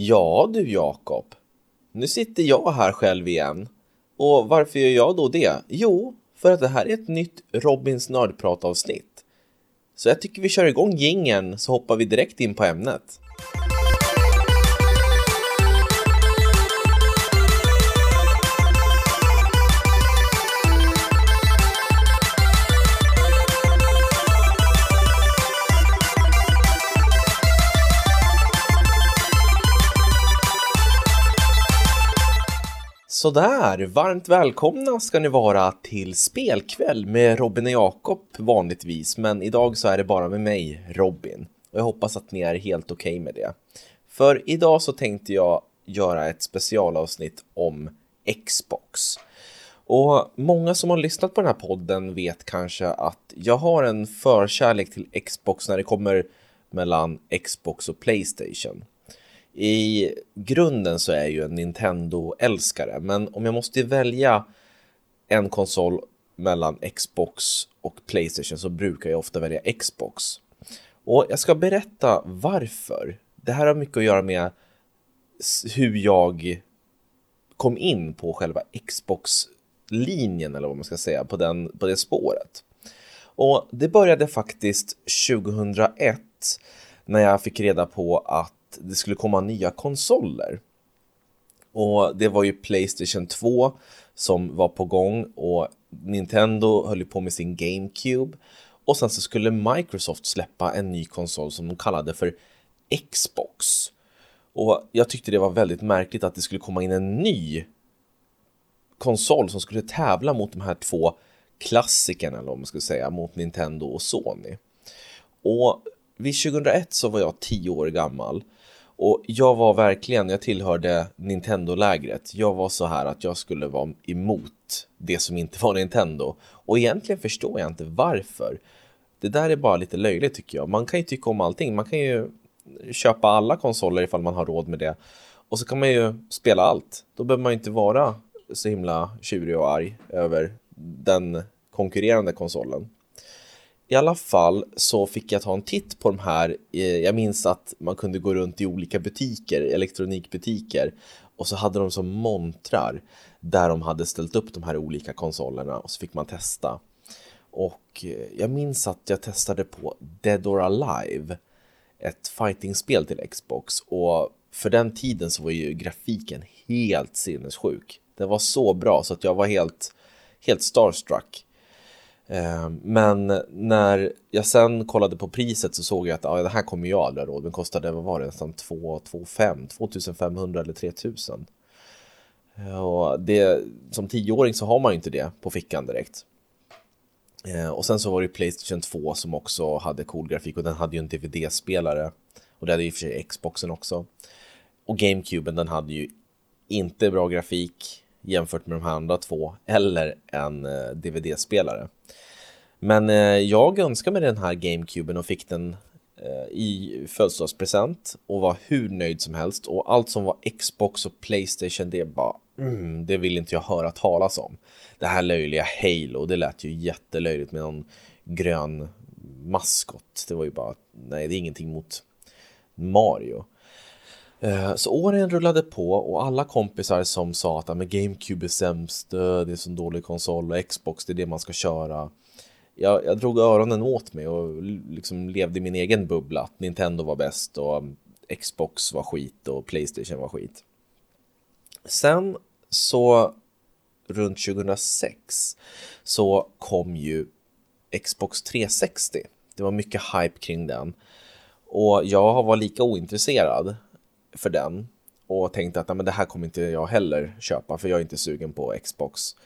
Ja du Jakob, nu sitter jag här själv igen. Och varför gör jag då det? Jo, för att det här är ett nytt Robins nördpratavsnitt. Så jag tycker vi kör igång gingen så hoppar vi direkt in på ämnet. Sådär, varmt välkomna ska ni vara till spelkväll med Robin och Jakob vanligtvis, men idag så är det bara med mig, Robin. Och jag hoppas att ni är helt okej okay med det. För idag så tänkte jag göra ett specialavsnitt om Xbox. Och många som har lyssnat på den här podden vet kanske att jag har en förkärlek till Xbox när det kommer mellan Xbox och Playstation. I grunden så är jag ju en Nintendo-älskare, men om jag måste välja en konsol mellan Xbox och Playstation så brukar jag ofta välja Xbox. Och jag ska berätta varför. Det här har mycket att göra med hur jag kom in på själva Xbox-linjen eller vad man ska säga, på, den, på det spåret. Och det började faktiskt 2001 när jag fick reda på att det skulle komma nya konsoler. Och det var ju Playstation 2 som var på gång och Nintendo höll ju på med sin GameCube. Och sen så skulle Microsoft släppa en ny konsol som de kallade för Xbox. Och jag tyckte det var väldigt märkligt att det skulle komma in en ny konsol som skulle tävla mot de här två klassikerna, eller vad man ska säga, mot Nintendo och Sony. Och vid 2001 så var jag 10 år gammal och jag var verkligen, jag tillhörde Nintendo-lägret. Jag var så här att jag skulle vara emot det som inte var Nintendo. Och egentligen förstår jag inte varför. Det där är bara lite löjligt tycker jag. Man kan ju tycka om allting. Man kan ju köpa alla konsoler ifall man har råd med det. Och så kan man ju spela allt. Då behöver man inte vara så himla tjurig och arg över den konkurrerande konsolen. I alla fall så fick jag ta en titt på de här. Eh, jag minns att man kunde gå runt i olika butiker, elektronikbutiker och så hade de som montrar där de hade ställt upp de här olika konsolerna och så fick man testa. Och eh, jag minns att jag testade på Dead or Alive, ett fightingspel till Xbox och för den tiden så var ju grafiken helt sinnessjuk. Den var så bra så att jag var helt, helt starstruck. Eh, men när jag sen kollade på priset så såg jag att ja, det här kommer jag aldrig ha råd. Den kostade, vad var det, nästan 2 2500 eller 3000. Eh, och det, som tioåring så har man ju inte det på fickan direkt. Eh, och sen så var det Playstation 2 som också hade cool grafik och den hade ju en DVD-spelare. Och det hade ju för sig Xboxen också. Och GameCuben den hade ju inte bra grafik jämfört med de här andra två eller en eh, DVD-spelare. Men eh, jag önskade mig den här GameCuben och fick den eh, i födelsedagspresent och var hur nöjd som helst och allt som var Xbox och Playstation det bara mm, det vill inte jag höra talas om. Det här löjliga Halo, det lät ju jättelöjligt med någon grön maskot. Det var ju bara, nej det är ingenting mot Mario. Eh, så åren rullade på och alla kompisar som sa att GameCube är sämst, eh, det är så dålig konsol och Xbox det är det man ska köra jag, jag drog öronen åt mig och liksom levde i min egen bubbla. Att Nintendo var bäst och mm, Xbox var skit och Playstation var skit. Sen så runt 2006 så kom ju Xbox 360. Det var mycket hype kring den. Och jag var lika ointresserad för den och tänkte att men det här kommer inte jag heller köpa för jag är inte sugen på Xbox.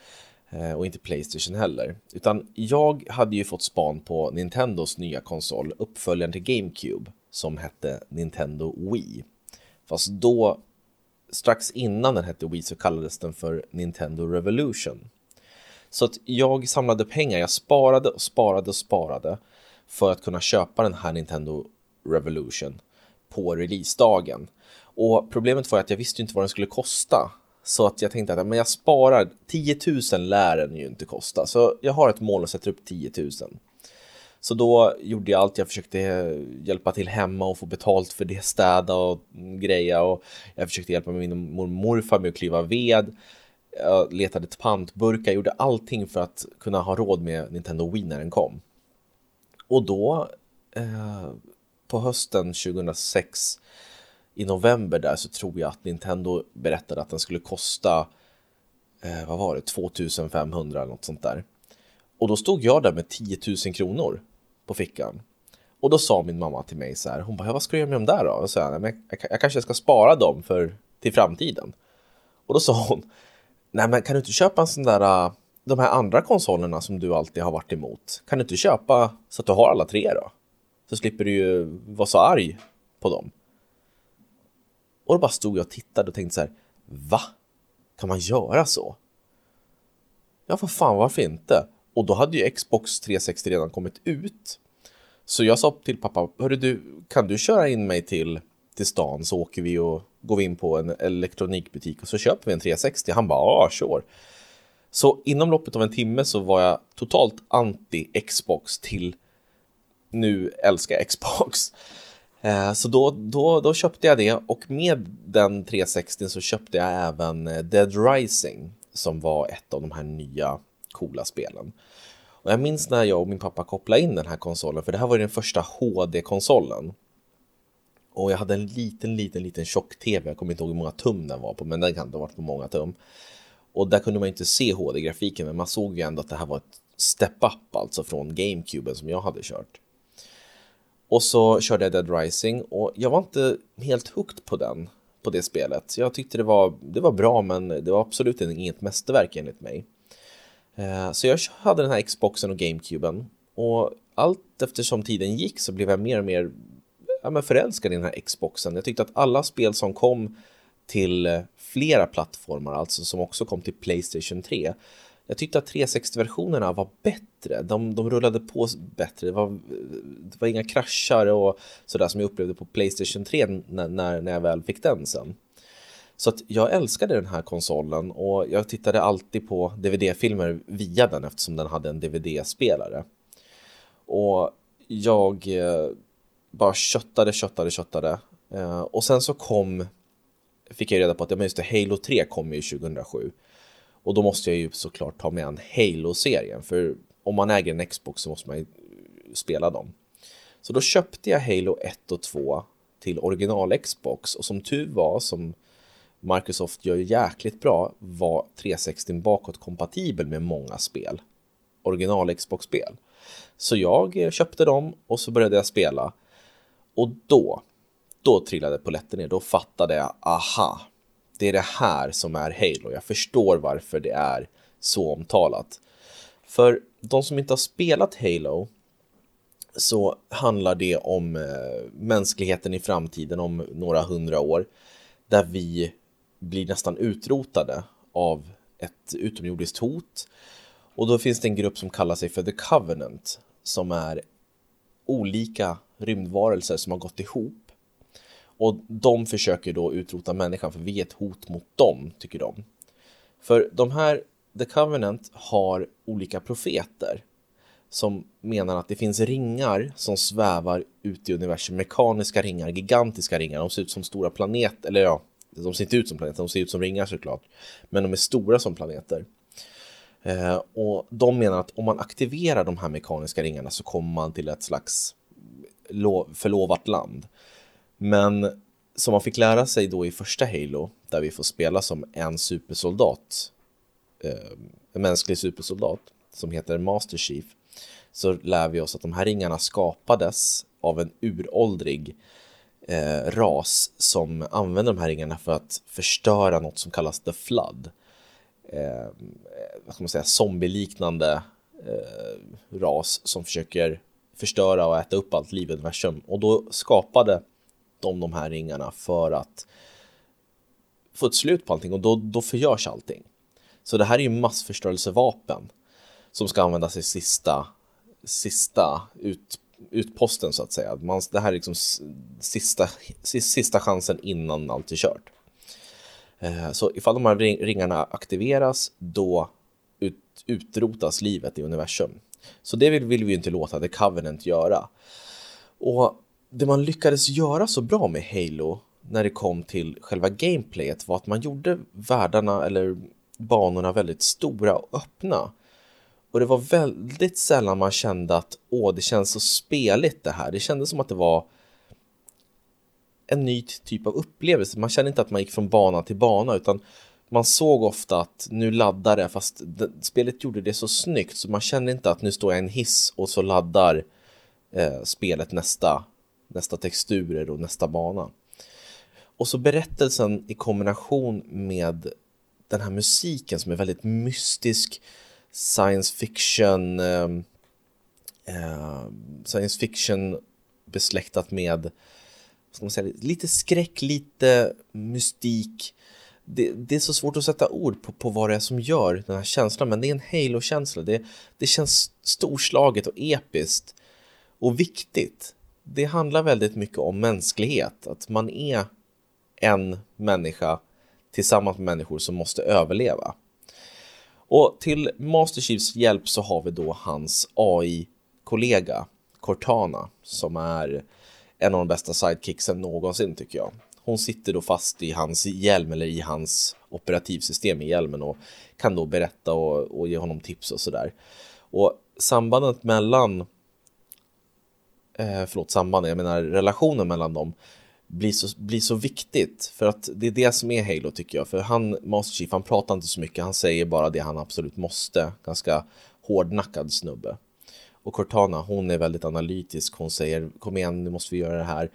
Eh, och inte Playstation heller. Utan jag hade ju fått span på Nintendos nya konsol, uppföljaren till GameCube, som hette Nintendo Wii. Fast då, strax innan den hette Wii så kallades den för Nintendo Revolution. Så att jag samlade pengar, jag sparade och sparade och sparade för att kunna köpa den här Nintendo Revolution på releasedagen. Och problemet var att jag visste inte vad den skulle kosta så att jag tänkte att men jag sparar 10 000 lär den ju inte kosta. Så jag har ett mål och sätter upp 10 000. Så då gjorde jag allt. Jag försökte eh, hjälpa till hemma och få betalt för det, städa och greja. Och jag försökte hjälpa min mormor och morfar med att klyva ved. Jag letade ett pantburkar, gjorde allting för att kunna ha råd med Nintendo Wii när den kom. Och då, eh, på hösten 2006, i november där så tror jag att Nintendo berättade att den skulle kosta, eh, vad var det, 2500 eller något sånt där. Och då stod jag där med 10 000 kronor på fickan. Och då sa min mamma till mig så här, hon bara, vad ska du göra med dem där då? Och så här, jag, jag, jag kanske ska spara dem för, till framtiden. Och då sa hon, nej men kan du inte köpa en sån där, ah, de här andra konsolerna som du alltid har varit emot? Kan du inte köpa så att du har alla tre då? Så slipper du ju vara så arg på dem. Och då bara stod jag och tittade och tänkte så här, va? Kan man göra så? Ja, för fan, varför inte? Och då hade ju Xbox 360 redan kommit ut. Så jag sa till pappa, hörru du, kan du köra in mig till, till stan så åker vi och går vi in på en elektronikbutik och så köper vi en 360. Han bara, ja, sure. Så inom loppet av en timme så var jag totalt anti Xbox till nu älskar jag Xbox. Eh, så då, då, då köpte jag det och med den 360 så köpte jag även eh, Dead Rising som var ett av de här nya coola spelen. Och jag minns när jag och min pappa kopplade in den här konsolen, för det här var den första HD-konsolen. Och jag hade en liten, liten, liten tjock-tv. Jag kommer inte ihåg hur många tum den var på, men den kan inte ha varit på många tum. Och där kunde man inte se HD-grafiken, men man såg ju ändå att det här var ett step-up alltså från GameCuben som jag hade kört. Och så körde jag Dead Rising och jag var inte helt hooked på den, på det spelet. Jag tyckte det var, det var bra, men det var absolut inget mästerverk enligt mig. Eh, så jag hade den här Xboxen och GameCuben och allt eftersom tiden gick så blev jag mer och mer ja, men förälskad i den här Xboxen. Jag tyckte att alla spel som kom till eh, flera plattformar, alltså som också kom till Playstation 3. Jag tyckte att 360-versionerna var bättre, de, de rullade på bättre, det var, det var inga kraschar och sådär som jag upplevde på Playstation 3 när, när, när jag väl fick den sen. Så att jag älskade den här konsolen och jag tittade alltid på DVD-filmer via den eftersom den hade en DVD-spelare. Och jag eh, bara köttade, köttade, köttade. Eh, och sen så kom, fick jag reda på att just det, Halo 3 kom ju 2007. Och då måste jag ju såklart ta med en Halo-serien, för om man äger en Xbox så måste man ju spela dem. Så då köpte jag Halo 1 och 2 till original Xbox och som tur var, som Microsoft gör jäkligt bra, var 360 bakåt kompatibel med många spel. Original Xbox-spel. Så jag köpte dem och så började jag spela. Och då, då trillade poletten ner. Då fattade jag, aha, det är det här som är Halo. Jag förstår varför det är så omtalat. För de som inte har spelat Halo så handlar det om eh, mänskligheten i framtiden om några hundra år där vi blir nästan utrotade av ett utomjordiskt hot. Och då finns det en grupp som kallar sig för The Covenant som är olika rymdvarelser som har gått ihop. Och de försöker då utrota människan för vi är ett hot mot dem, tycker de. För de här The Covenant har olika profeter som menar att det finns ringar som svävar ut i universum, mekaniska ringar, gigantiska ringar, de ser ut som stora planeter, eller ja, de ser inte ut som planeter, de ser ut som ringar såklart. Men de är stora som planeter. Eh, och de menar att om man aktiverar de här mekaniska ringarna så kommer man till ett slags förlovat land. Men som man fick lära sig då i första Halo, där vi får spela som en supersoldat, eh, en mänsklig supersoldat som heter Master Chief, så lär vi oss att de här ringarna skapades av en uråldrig eh, ras som använder de här ringarna för att förstöra något som kallas The Flood. Eh, vad ska man säga, zombieliknande eh, ras som försöker förstöra och äta upp allt liv i universum. Och då skapade om de här ringarna för att få ett slut på allting och då, då förgörs allting. Så det här är ju massförstörelsevapen som ska användas i sista, sista ut, utposten så att säga. Man, det här är liksom sista, sista chansen innan allt är kört. Eh, så ifall de här ringarna aktiveras då ut, utrotas livet i universum. Så det vill, vill vi ju inte låta The Covenant göra. Och det man lyckades göra så bra med Halo när det kom till själva gameplayet var att man gjorde världarna eller banorna väldigt stora och öppna. Och det var väldigt sällan man kände att åh, det känns så speligt det här. Det kändes som att det var en ny typ av upplevelse. Man kände inte att man gick från bana till bana utan man såg ofta att nu laddar det fast det, spelet gjorde det så snyggt så man kände inte att nu står jag i en hiss och så laddar eh, spelet nästa, nästa texturer och nästa bana. Och så berättelsen i kombination med den här musiken som är väldigt mystisk science fiction eh, eh, science fiction besläktat med ska man säga, lite skräck, lite mystik. Det, det, är så svårt att sätta ord på, på vad det är som gör den här känslan, men det är en Halo-känsla. Det, det känns storslaget och episkt och viktigt. Det handlar väldigt mycket om mänsklighet, att man är en människa tillsammans med människor som måste överleva. Och till Master Chiefs hjälp så har vi då hans AI-kollega Cortana som är en av de bästa sidekicksen någonsin tycker jag. Hon sitter då fast i hans hjälm eller i hans operativsystem i hjälmen och kan då berätta och, och ge honom tips och sådär. Och sambandet mellan, eh, förlåt sambandet, jag menar relationen mellan dem blir så, blir så viktigt för att det är det som är Halo tycker jag. För han, Master Chief, han pratar inte så mycket, han säger bara det han absolut måste. Ganska hårdnackad snubbe. Och Cortana, hon är väldigt analytisk. Hon säger kom igen, nu måste vi göra det här.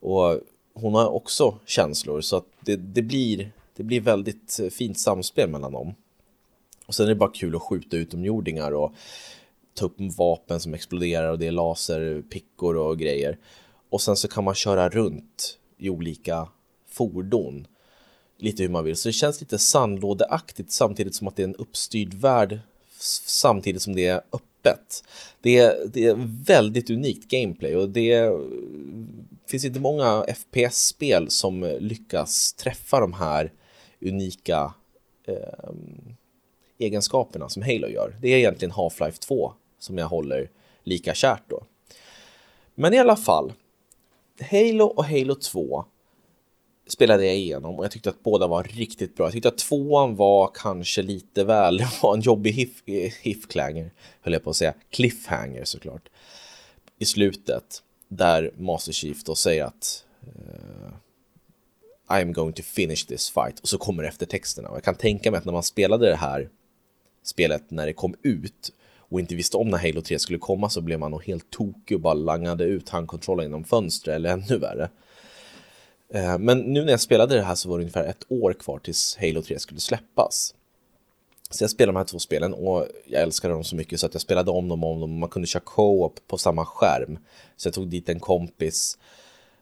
Och hon har också känslor så att det, det, blir, det blir väldigt fint samspel mellan dem. Och sen är det bara kul att skjuta utomjordingar och ta upp vapen som exploderar och det är laserpickor och grejer. Och sen så kan man köra runt i olika fordon lite hur man vill. Så det känns lite sandlådeaktigt samtidigt som att det är en uppstyrd värld samtidigt som det är öppet. Det är, det är väldigt unikt gameplay och det finns inte många FPS-spel som lyckas träffa de här unika eh, egenskaperna som Halo gör. Det är egentligen Half-Life 2 som jag håller lika kärt då. Men i alla fall, Halo och Halo 2 spelade jag igenom och jag tyckte att båda var riktigt bra. Jag tyckte att tvåan var kanske lite väl, det var en jobbig hiff, hiffklanger, höll jag på att säga, cliffhanger såklart, i slutet där Master Chief då säger att eh, uh, I'm going to finish this fight och så kommer eftertexterna och jag kan tänka mig att när man spelade det här spelet när det kom ut och inte visste om när Halo 3 skulle komma så blev man nog helt tokig och bara langade ut handkontrollen genom fönstret eller ännu värre. Eh, men nu när jag spelade det här så var det ungefär ett år kvar tills Halo 3 skulle släppas. Så jag spelade de här två spelen och jag älskade dem så mycket så att jag spelade om dem och om dem och man kunde köra co-op på samma skärm. Så jag tog dit en kompis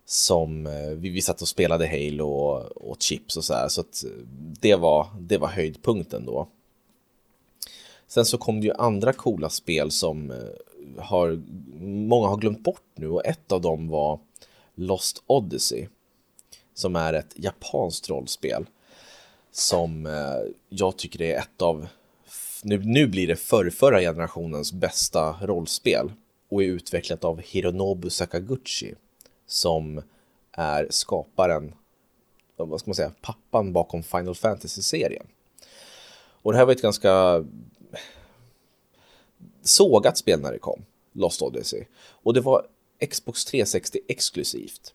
som eh, vi, vi satt och spelade Halo och, och chips och så här. Så att eh, det var, det var höjdpunkten då. Sen så kom det ju andra coola spel som eh, har, många har glömt bort nu och ett av dem var Lost Odyssey som är ett japanskt rollspel som eh, jag tycker är ett av, nu, nu blir det förrförra generationens bästa rollspel och är utvecklat av Hironobu Sakaguchi som är skaparen, vad ska man säga, pappan bakom Final Fantasy-serien. Och det här var ett ganska sågat spel när det kom, Lost Odyssey. Och det var Xbox 360 exklusivt.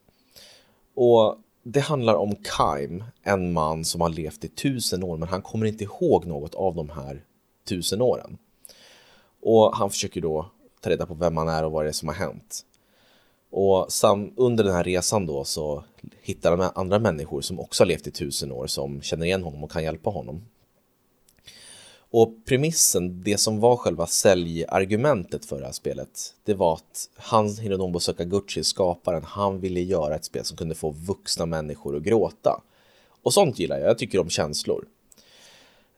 Och det handlar om Kaim, en man som har levt i tusen år men han kommer inte ihåg något av de här tusen åren. Och han försöker då ta reda på vem han är och vad det är som har hänt. Och sam, under den här resan då så hittar han andra människor som också har levt i tusen år som känner igen honom och kan hjälpa honom. Och premissen, det som var själva säljargumentet för det här spelet, det var att han, Hironobu Sakaguchi, skaparen, han ville göra ett spel som kunde få vuxna människor att gråta. Och sånt gillar jag, jag tycker om känslor.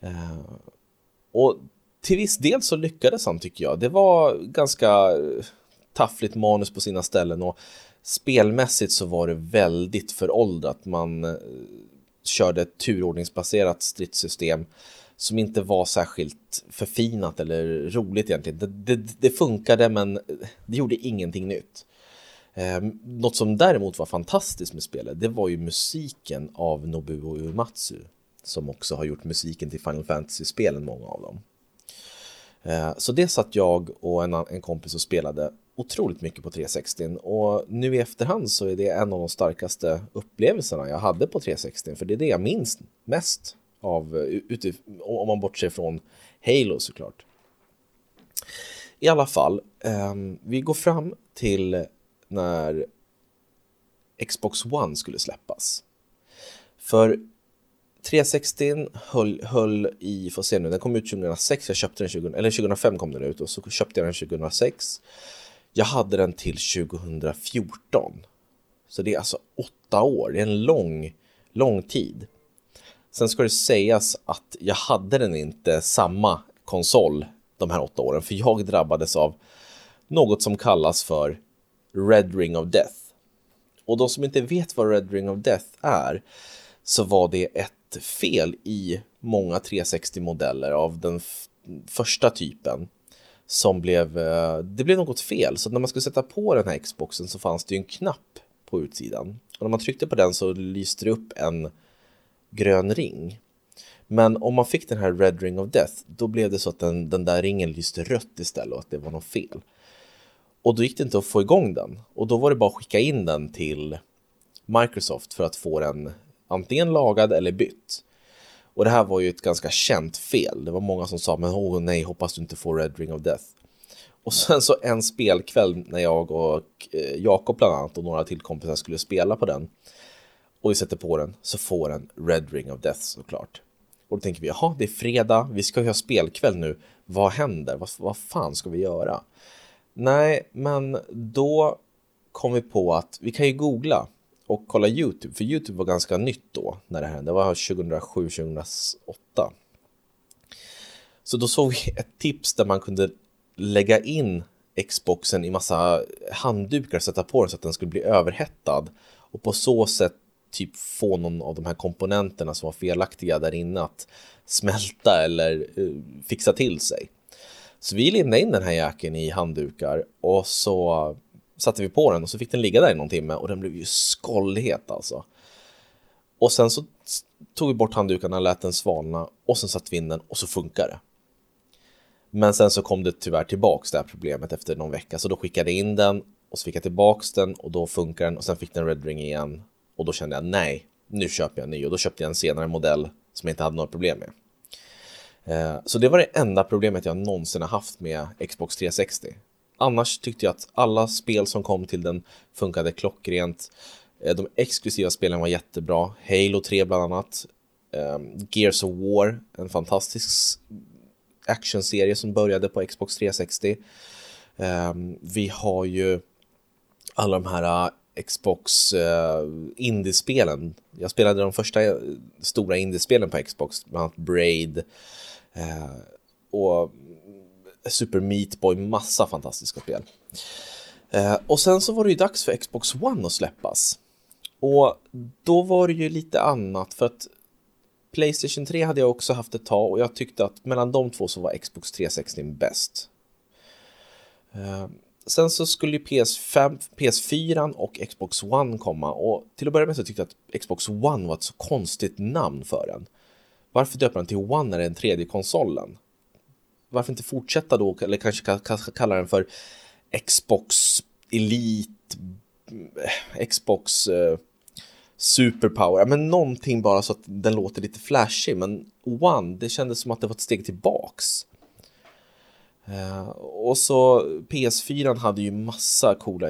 Eh, och till viss del så lyckades han tycker jag. Det var ganska eh, taffligt manus på sina ställen och spelmässigt så var det väldigt föråldrat. Man eh, körde ett turordningsbaserat stridssystem som inte var särskilt förfinat eller roligt egentligen. Det, det, det funkade men det gjorde ingenting nytt. Eh, något som däremot var fantastiskt med spelet, det var ju musiken av Nobuo Uematsu som också har gjort musiken till Final Fantasy-spelen, många av dem. Eh, så det satt jag och en, en kompis och spelade otroligt mycket på 360 och nu i efterhand så är det en av de starkaste upplevelserna jag hade på 360 för det är det jag minns mest av, eh, utif- om man bortser från Halo såklart. I alla fall, eh, vi går fram till när Xbox One skulle släppas. För 360 höll, höll i, får se nu, den kom ut 2006, jag köpte den 20, eller 2005 kom den ut och så köpte jag den 2006. Jag hade den till 2014. Så det är alltså åtta år, det är en lång, lång tid. Sen ska det sägas att jag hade den inte samma konsol de här åtta åren, för jag drabbades av något som kallas för Red Ring of Death. Och de som inte vet vad Red Ring of Death är, så var det ett fel i många 360-modeller av den första typen som blev, eh, det blev något fel. Så när man skulle sätta på den här Xboxen så fanns det ju en knapp på utsidan. Och när man tryckte på den så lyste det upp en grön ring. Men om man fick den här Red Ring of Death, då blev det så att den, den där ringen lyste rött istället och att det var något fel. Och då gick det inte att få igång den. Och då var det bara att skicka in den till Microsoft för att få den antingen lagad eller bytt. Och det här var ju ett ganska känt fel. Det var många som sa, men åh nej, hoppas du inte får Red Ring of Death. Och sen så en spelkväll när jag och eh, Jakob bland annat och några till kompisar skulle spela på den och vi sätter på den så får den Red Ring of Death såklart. Och då tänker vi, jaha, det är fredag, vi ska ju ha spelkväll nu. Vad händer? Vad, vad fan ska vi göra? Nej, men då kom vi på att vi kan ju googla och kolla Youtube, för Youtube var ganska nytt då när det hände. Det var 2007-2008. Så då såg vi ett tips där man kunde lägga in Xboxen i massa handdukar och sätta på den så att den skulle bli överhettad och på så sätt typ få någon av de här komponenterna som var felaktiga där inne att smälta eller uh, fixa till sig. Så vi lindade in den här jäkeln i handdukar och så satte vi på den och så fick den ligga där i någon timme och den blev ju skållhet alltså. Och sen så tog vi bort handdukarna, lät den svalna och sen satte vi in den och så funkar det. Men sen så kom det tyvärr tillbaks det här problemet efter någon vecka så då skickade jag in den och så fick jag tillbaks den och då funkar den och sen fick den Red Ring igen och då kände jag nej, nu köper jag en ny och då köpte jag en senare modell som jag inte hade några problem med. Eh, så det var det enda problemet jag någonsin har haft med Xbox 360. Annars tyckte jag att alla spel som kom till den funkade klockrent. Eh, de exklusiva spelen var jättebra. Halo 3 bland annat. Eh, Gears of War, en fantastisk actionserie som började på Xbox 360. Vi har ju alla de här Xbox Xbox indiespelen. Jag spelade de första eh, stora indiespelen på Xbox, bland annat Braid, uh, och Super Meat Boy, massa fantastiska spel. Uh, och sen så var det ju dags för Xbox One att släppas. Och då var det ju lite annat för att Playstation 3 hade jag också haft ett tag och jag tyckte att mellan de två så var Xbox 360 bäst. Sen så skulle ju PS5, PS4 och Xbox One komma och till att börja med så tyckte jag att Xbox One var ett så konstigt namn för den. Varför döpa den till One när det är den tredje konsolen? Varför inte fortsätta då, eller kanske kalla den för Xbox Elite, eh, Xbox eh, Superpower, men någonting bara så att den låter lite flashig. Men One, det kändes som att det var ett steg tillbaks. Uh, och så PS4 hade ju massa coola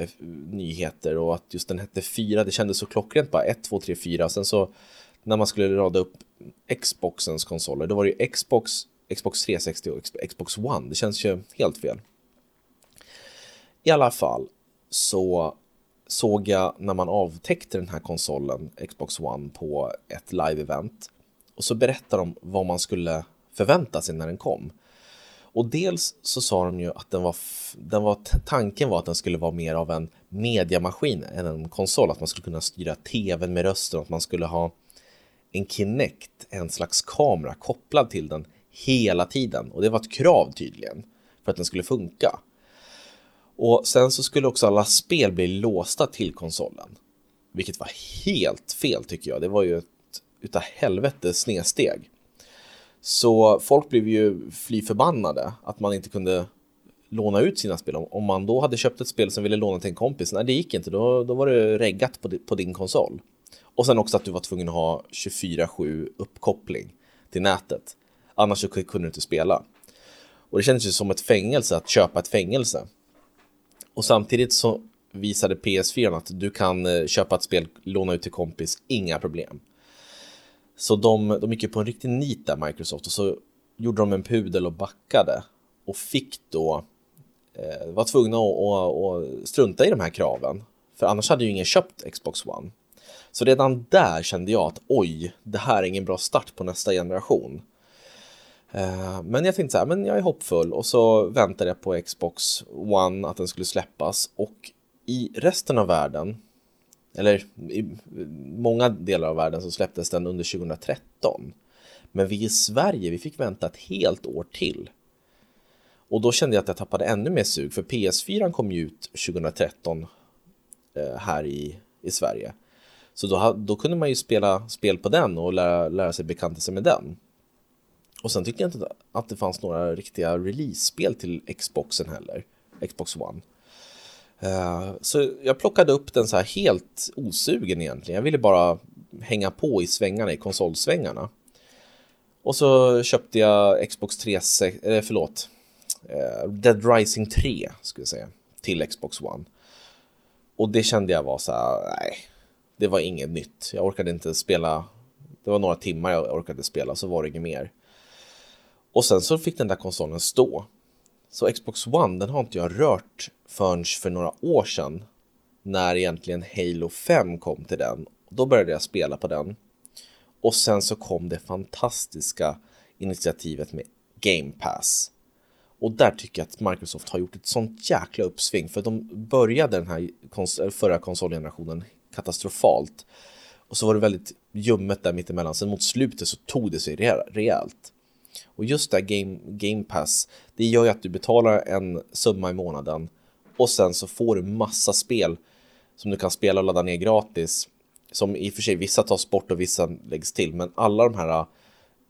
nyheter och att just den hette 4, det kändes så klockrent bara 1, 2, 3, 4. Sen så när man skulle rada upp Xboxens konsoler, då var det ju Xbox, Xbox 360 och Xbox One. Det känns ju helt fel. I alla fall så såg jag när man avtäckte den här konsolen, Xbox One, på ett live-event. Och så berättade de vad man skulle förvänta sig när den kom. Och dels så sa de ju att den var, den var, tanken var att den skulle vara mer av en mediamaskin än en konsol, att man skulle kunna styra tvn med rösten, att man skulle ha en Kinect, en slags kamera kopplad till den hela tiden och det var ett krav tydligen för att den skulle funka. Och sen så skulle också alla spel bli låsta till konsolen. Vilket var helt fel tycker jag. Det var ju ett utav helvete snedsteg. Så folk blev ju fly förbannade att man inte kunde låna ut sina spel. Om man då hade köpt ett spel som ville låna till en kompis, nej det gick inte, då, då var det reggat på, på din konsol. Och sen också att du var tvungen att ha 24-7 uppkoppling till nätet. Annars så kunde du inte spela. Och det kändes ju som ett fängelse att köpa ett fängelse. Och samtidigt så visade PS4 att du kan eh, köpa ett spel, låna ut till kompis, inga problem. Så de, de gick ju på en riktig nit där, Microsoft, och så gjorde de en pudel och backade och fick då eh, var tvungna att, att, att, strunta i de här kraven. För annars hade ju ingen köpt Xbox One. Så redan där kände jag att oj, det här är ingen bra start på nästa generation. Eh, men jag tänkte så här, men jag är hoppfull och så väntade jag på Xbox One att den skulle släppas och i resten av världen, eller i många delar av världen så släpptes den under 2013. Men vi i Sverige, vi fick vänta ett helt år till. Och då kände jag att jag tappade ännu mer sug, för PS4 kom ju ut 2013 eh, här i, i Sverige. Så då, då kunde man ju spela spel på den och lära, lära sig bekanta sig med den. Och sen tyckte jag inte att det fanns några riktiga release-spel till Xboxen heller, Xbox One. Eh, så jag plockade upp den så här helt osugen egentligen. Jag ville bara hänga på i svängarna, i konsolsvängarna. Och så köpte jag Xbox 3, eh, förlåt, eh, Dead Rising 3 skulle jag säga, till Xbox One. Och det kände jag var så här, nej, det var inget nytt. Jag orkade inte spela, det var några timmar jag orkade spela, så var det inget mer. Och sen så fick den där konsolen stå. Så Xbox One, den har inte jag rört förrän för några år sedan. När egentligen Halo 5 kom till den. Då började jag spela på den. Och sen så kom det fantastiska initiativet med Game Pass. Och där tycker jag att Microsoft har gjort ett sånt jäkla uppsving. För de började den här kons förra konsolgenerationen katastrofalt. Och så var det väldigt ljummet där mittemellan. Sen mot slutet så tog det sig rejält. Och just det här Game, Game Pass, det gör ju att du betalar en summa i månaden och sen så får du massa spel som du kan spela och ladda ner gratis. Som i och för sig vissa tas bort och vissa läggs till, men alla de här äh,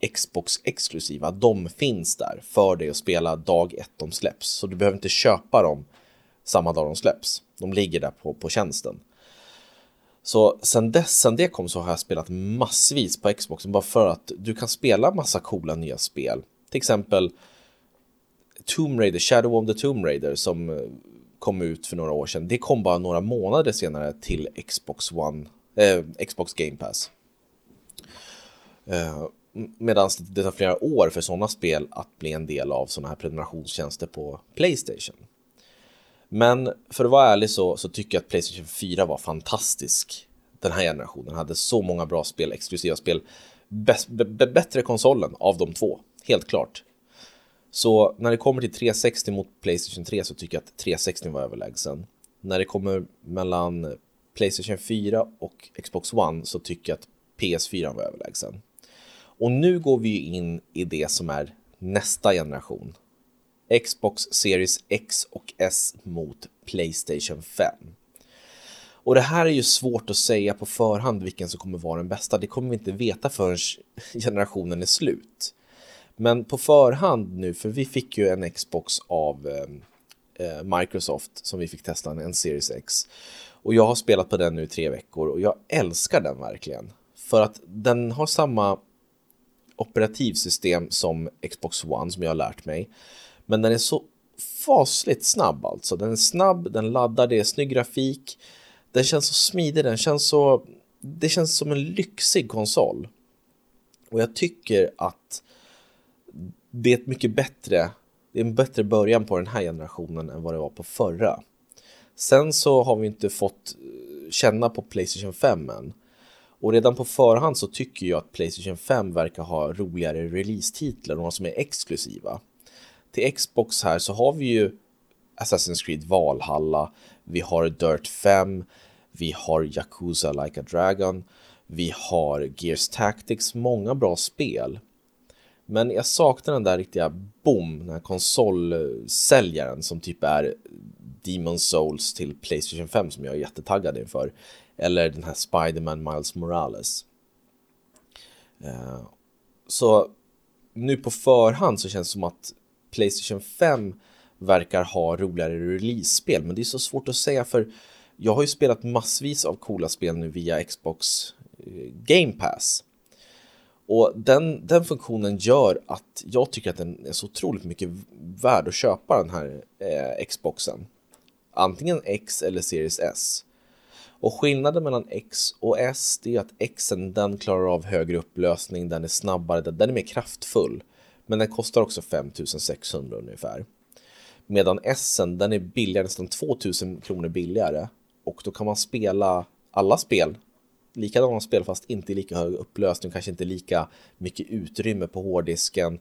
Xbox exklusiva, de finns där för dig att spela dag ett de släpps. Så du behöver inte köpa dem samma dag de släpps. De ligger där på, på tjänsten. Så sen dess, sen det kom så har jag spelat massvis på Xboxen bara för att du kan spela massa coola nya spel. Till exempel Tomb Raider, Shadow of the Tomb Raider som eh, kom ut för några år sedan. Det kom bara några månader senare till Xbox One, eh, Xbox Game Pass. Eh, Medan det tar flera år för sådana spel att bli en del av sådana här prenumerationstjänster på Playstation. Men för att vara ärlig så, så tycker jag att Playstation 4 var fantastisk. Den här generationen hade så många bra spel, exklusiva spel. Bäst, bättre konsolen av de två, helt klart. Så när det kommer till 360 mot Playstation 3 så tycker jag att 360 var överlägsen. När det kommer mellan Playstation 4 och Xbox One så tycker jag att PS4 var överlägsen. Och nu går vi in i det som är nästa generation. Xbox Series X och S mot Playstation 5. Och det här är ju svårt att säga på förhand vilken som kommer vara den bästa. Det kommer vi inte veta förrän generationen är slut. Men på förhand nu, för vi fick ju en Xbox av eh, eh Microsoft som vi fick testa, en Series X. Och jag har spelat på den nu i tre veckor och jag älskar den verkligen. För att den har samma operativsystem som Xbox One som jag har lärt mig. Men den är så fasligt snabb alltså. Den är snabb, den laddar, det är snygg grafik. Den känns så smidig, den känns så... Det känns som en lyxig konsol. Och jag tycker att det är ett mycket bättre, det är en bättre början på den här generationen än vad det var på förra. Sen så har vi inte fått eh, känna på Playstation 5 än. Och redan på förhand så tycker jag att Playstation 5 verkar ha roligare release-titlar, några som är exklusiva till Xbox här så har vi ju Assassin's Creed Valhalla, vi har Dirt 5, vi har Yakuza Like a Dragon, vi har Gears Tactics, många bra spel. Men jag saknar den där riktiga boom, den här konsolsäljaren som typ är Demon Souls till Playstation 5 som jag är jättetaggad inför. Eller den här Spiderman Miles Morales. Eh, så nu på förhand så känns det som att Playstation 5 verkar ha roligare release-spel, men det är så svårt att säga för jag har ju spelat massvis av coola spel nu via Xbox eh, Game Pass. Och den, den funktionen gör att jag tycker att den är så otroligt mycket värd att köpa den här eh, Xboxen. Antingen X eller Series S. Och skillnaden mellan X och S det är att Xen den klarar av högre upplösning, den är snabbare, den är mer kraftfull. Men den kostar också 5600 ungefär. Medan Essen, den är billigare, nästan 2000 kronor billigare. Och då kan man spela alla spel, likadana spel fast inte i lika hög upplösning, kanske inte lika mycket utrymme på hårddisken,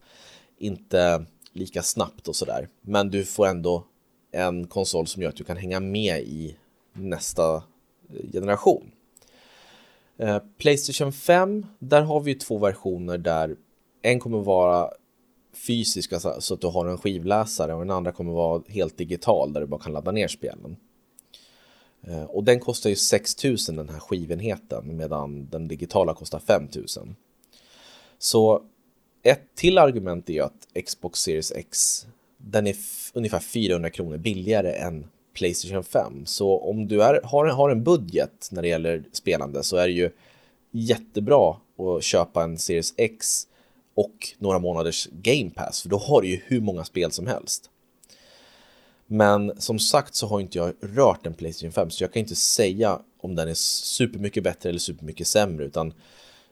inte lika snabbt och sådär. Men du får ändå en konsol som gör att du kan hänga med i nästa eh, generation. Eh, Playstation 5, där har vi två versioner där en kommer vara fysisk, alltså, så att du har en skivläsare och den andra kommer vara helt digital där du bara kan ladda ner spelen. Eh, och den kostar ju 6000 den här skivenheten medan den digitala kostar 5000. Så ett till argument är ju att Xbox Series X den är ungefär 400 kronor billigare än Playstation 5. Så om du är, har, har en budget när det gäller spelande så är det ju jättebra att köpa en Series X och några månaders Game Pass för då har du ju hur många spel som helst. Men som sagt så har inte jag rört en Playstation 5 så jag kan inte säga om den är supermycket bättre eller supermycket sämre utan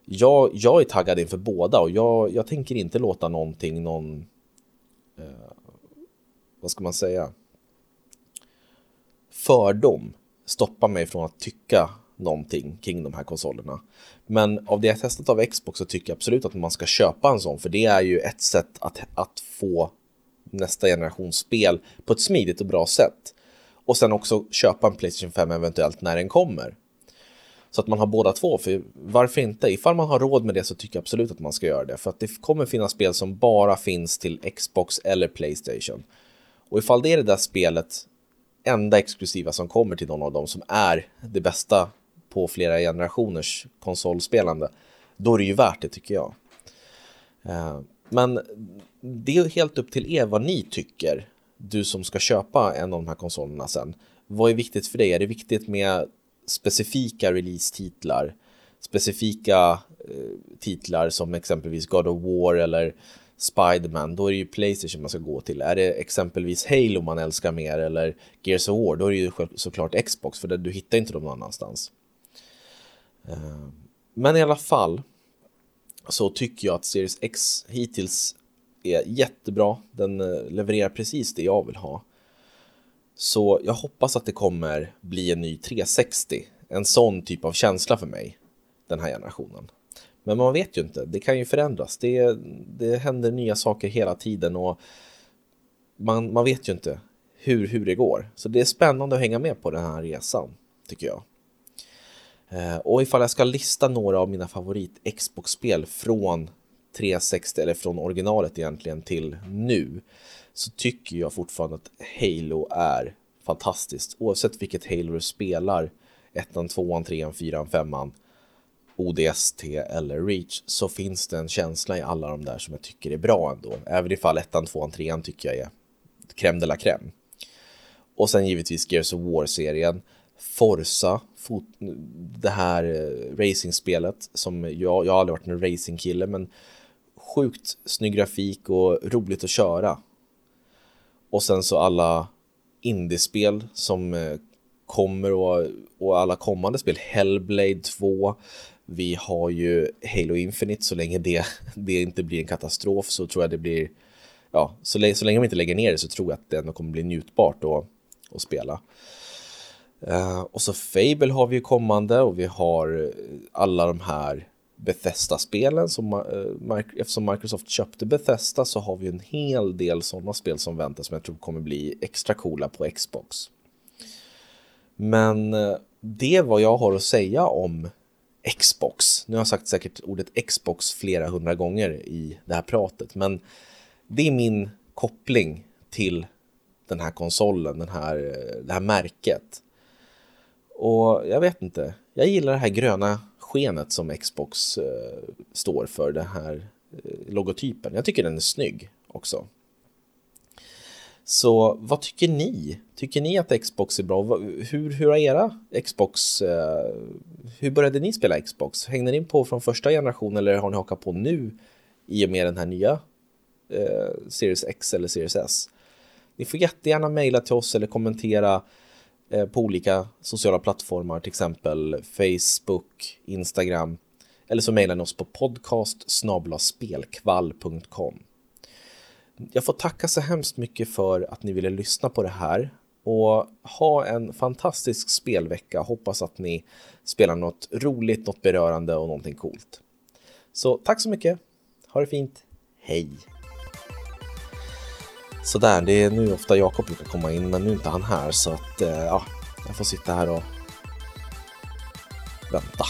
jag, jag är taggad inför båda och jag, jag tänker inte låta någonting, någon eh, vad ska man säga fördom stoppa mig från att tycka någonting kring de här konsolerna. Men av det jag testat av Xbox så tycker jag absolut att man ska köpa en sån för det är ju ett sätt att, att få nästa generations spel på ett smidigt och bra sätt. Och sen också köpa en Playstation 5 eventuellt när den kommer. Så att man har båda två, för varför inte? Ifall man har råd med det så tycker jag absolut att man ska göra det. För att det kommer finnas spel som bara finns till Xbox eller Playstation. Och ifall det är det där spelet enda exklusiva som kommer till någon av dem som är det bästa på flera generationers konsolspelande, då är det ju värt det tycker jag. Eh, men det är helt upp till er vad ni tycker, du som ska köpa en av de här konsolerna sen. Vad är viktigt för dig? Är det viktigt med specifika release-titlar? Specifika eh, titlar som exempelvis God of War eller Spiderman, då är det ju Playstation man ska gå till. Är det exempelvis Halo man älskar mer eller Gears of War, då är det ju såklart Xbox för du hittar inte dem någon annanstans. Eh, men i alla fall så tycker jag att Series X hittills är jättebra. Den eh, levererar precis det jag vill ha. Så jag hoppas att det kommer bli en ny 360. En sån typ av känsla för mig den här generationen. Men man vet ju inte, det kan ju förändras. Det, det händer nya saker hela tiden och man, man vet ju inte hur, hur det går. Så det är spännande att hänga med på den här resan, tycker jag. Eh, och ifall jag ska lista några av mina favorit Xbox-spel från 360 eller från originalet egentligen till nu så tycker jag fortfarande att Halo är fantastiskt. Oavsett vilket Halo du spelar, ettan, tvåan, trean, fyran, femman ODST eller Reach så finns det en känsla i alla de där som jag tycker är bra ändå. Även ifall ettan, tvåan, trean tycker jag är crème de la crème. Och sen givetvis Gears of War-serien, Forza, fot, det här eh, racingspelet som jag, jag har aldrig varit en racingkille men sjukt snygg grafik och roligt att köra. Och sen så alla indiespel som eh, kommer och, och alla kommande spel, Hellblade 2, vi har ju Halo Infinite, så länge det, det inte blir en katastrof så tror jag det blir, ja, så, länge, så länge de inte lägger ner det så tror jag att det ändå kommer bli njutbart att, att spela. Uh, och så Fable har vi ju kommande och vi har eh, alla de här Bethesda-spelen. Som, uh, eftersom Microsoft köpte Bethesda så har vi en hel del sådana spel som väntas som jag tror kommer bli extra coola på Xbox. Men uh, det är vad jag har att säga om Xbox. Nu har jag sagt säkert ordet Xbox flera hundra gånger i det här pratet, men det är min koppling till den här konsolen, den här, det här märket. Och jag vet inte, jag gillar det här gröna skenet som Xbox eh, står för, den här eh, logotypen. Jag tycker den är snygg också. Så vad tycker ni? Tycker ni att Xbox är bra? Hur, hur har era Xbox, eh, hur började ni spela Xbox? Hängde ni på från första generationen eller har ni hakat på nu i och med den här nya eh, Series X eller Series S? Ni får jättegärna mejla till oss eller kommentera eh, Eh, på olika sociala plattformar, till exempel Facebook, Instagram eller så mejlar ni oss på podcast spelkvall.com. Jag får tacka så hemskt mycket för att ni ville lyssna på det här och ha en fantastisk spelvecka. Hoppas att ni spelar något roligt, något berörande och någonting coolt. Så tack så mycket. Ha det fint. Hej! Sådär, det är nu ofta Jakob brukar komma in, men nu är inte han här så att eh, ja, jag får sitta här och vänta.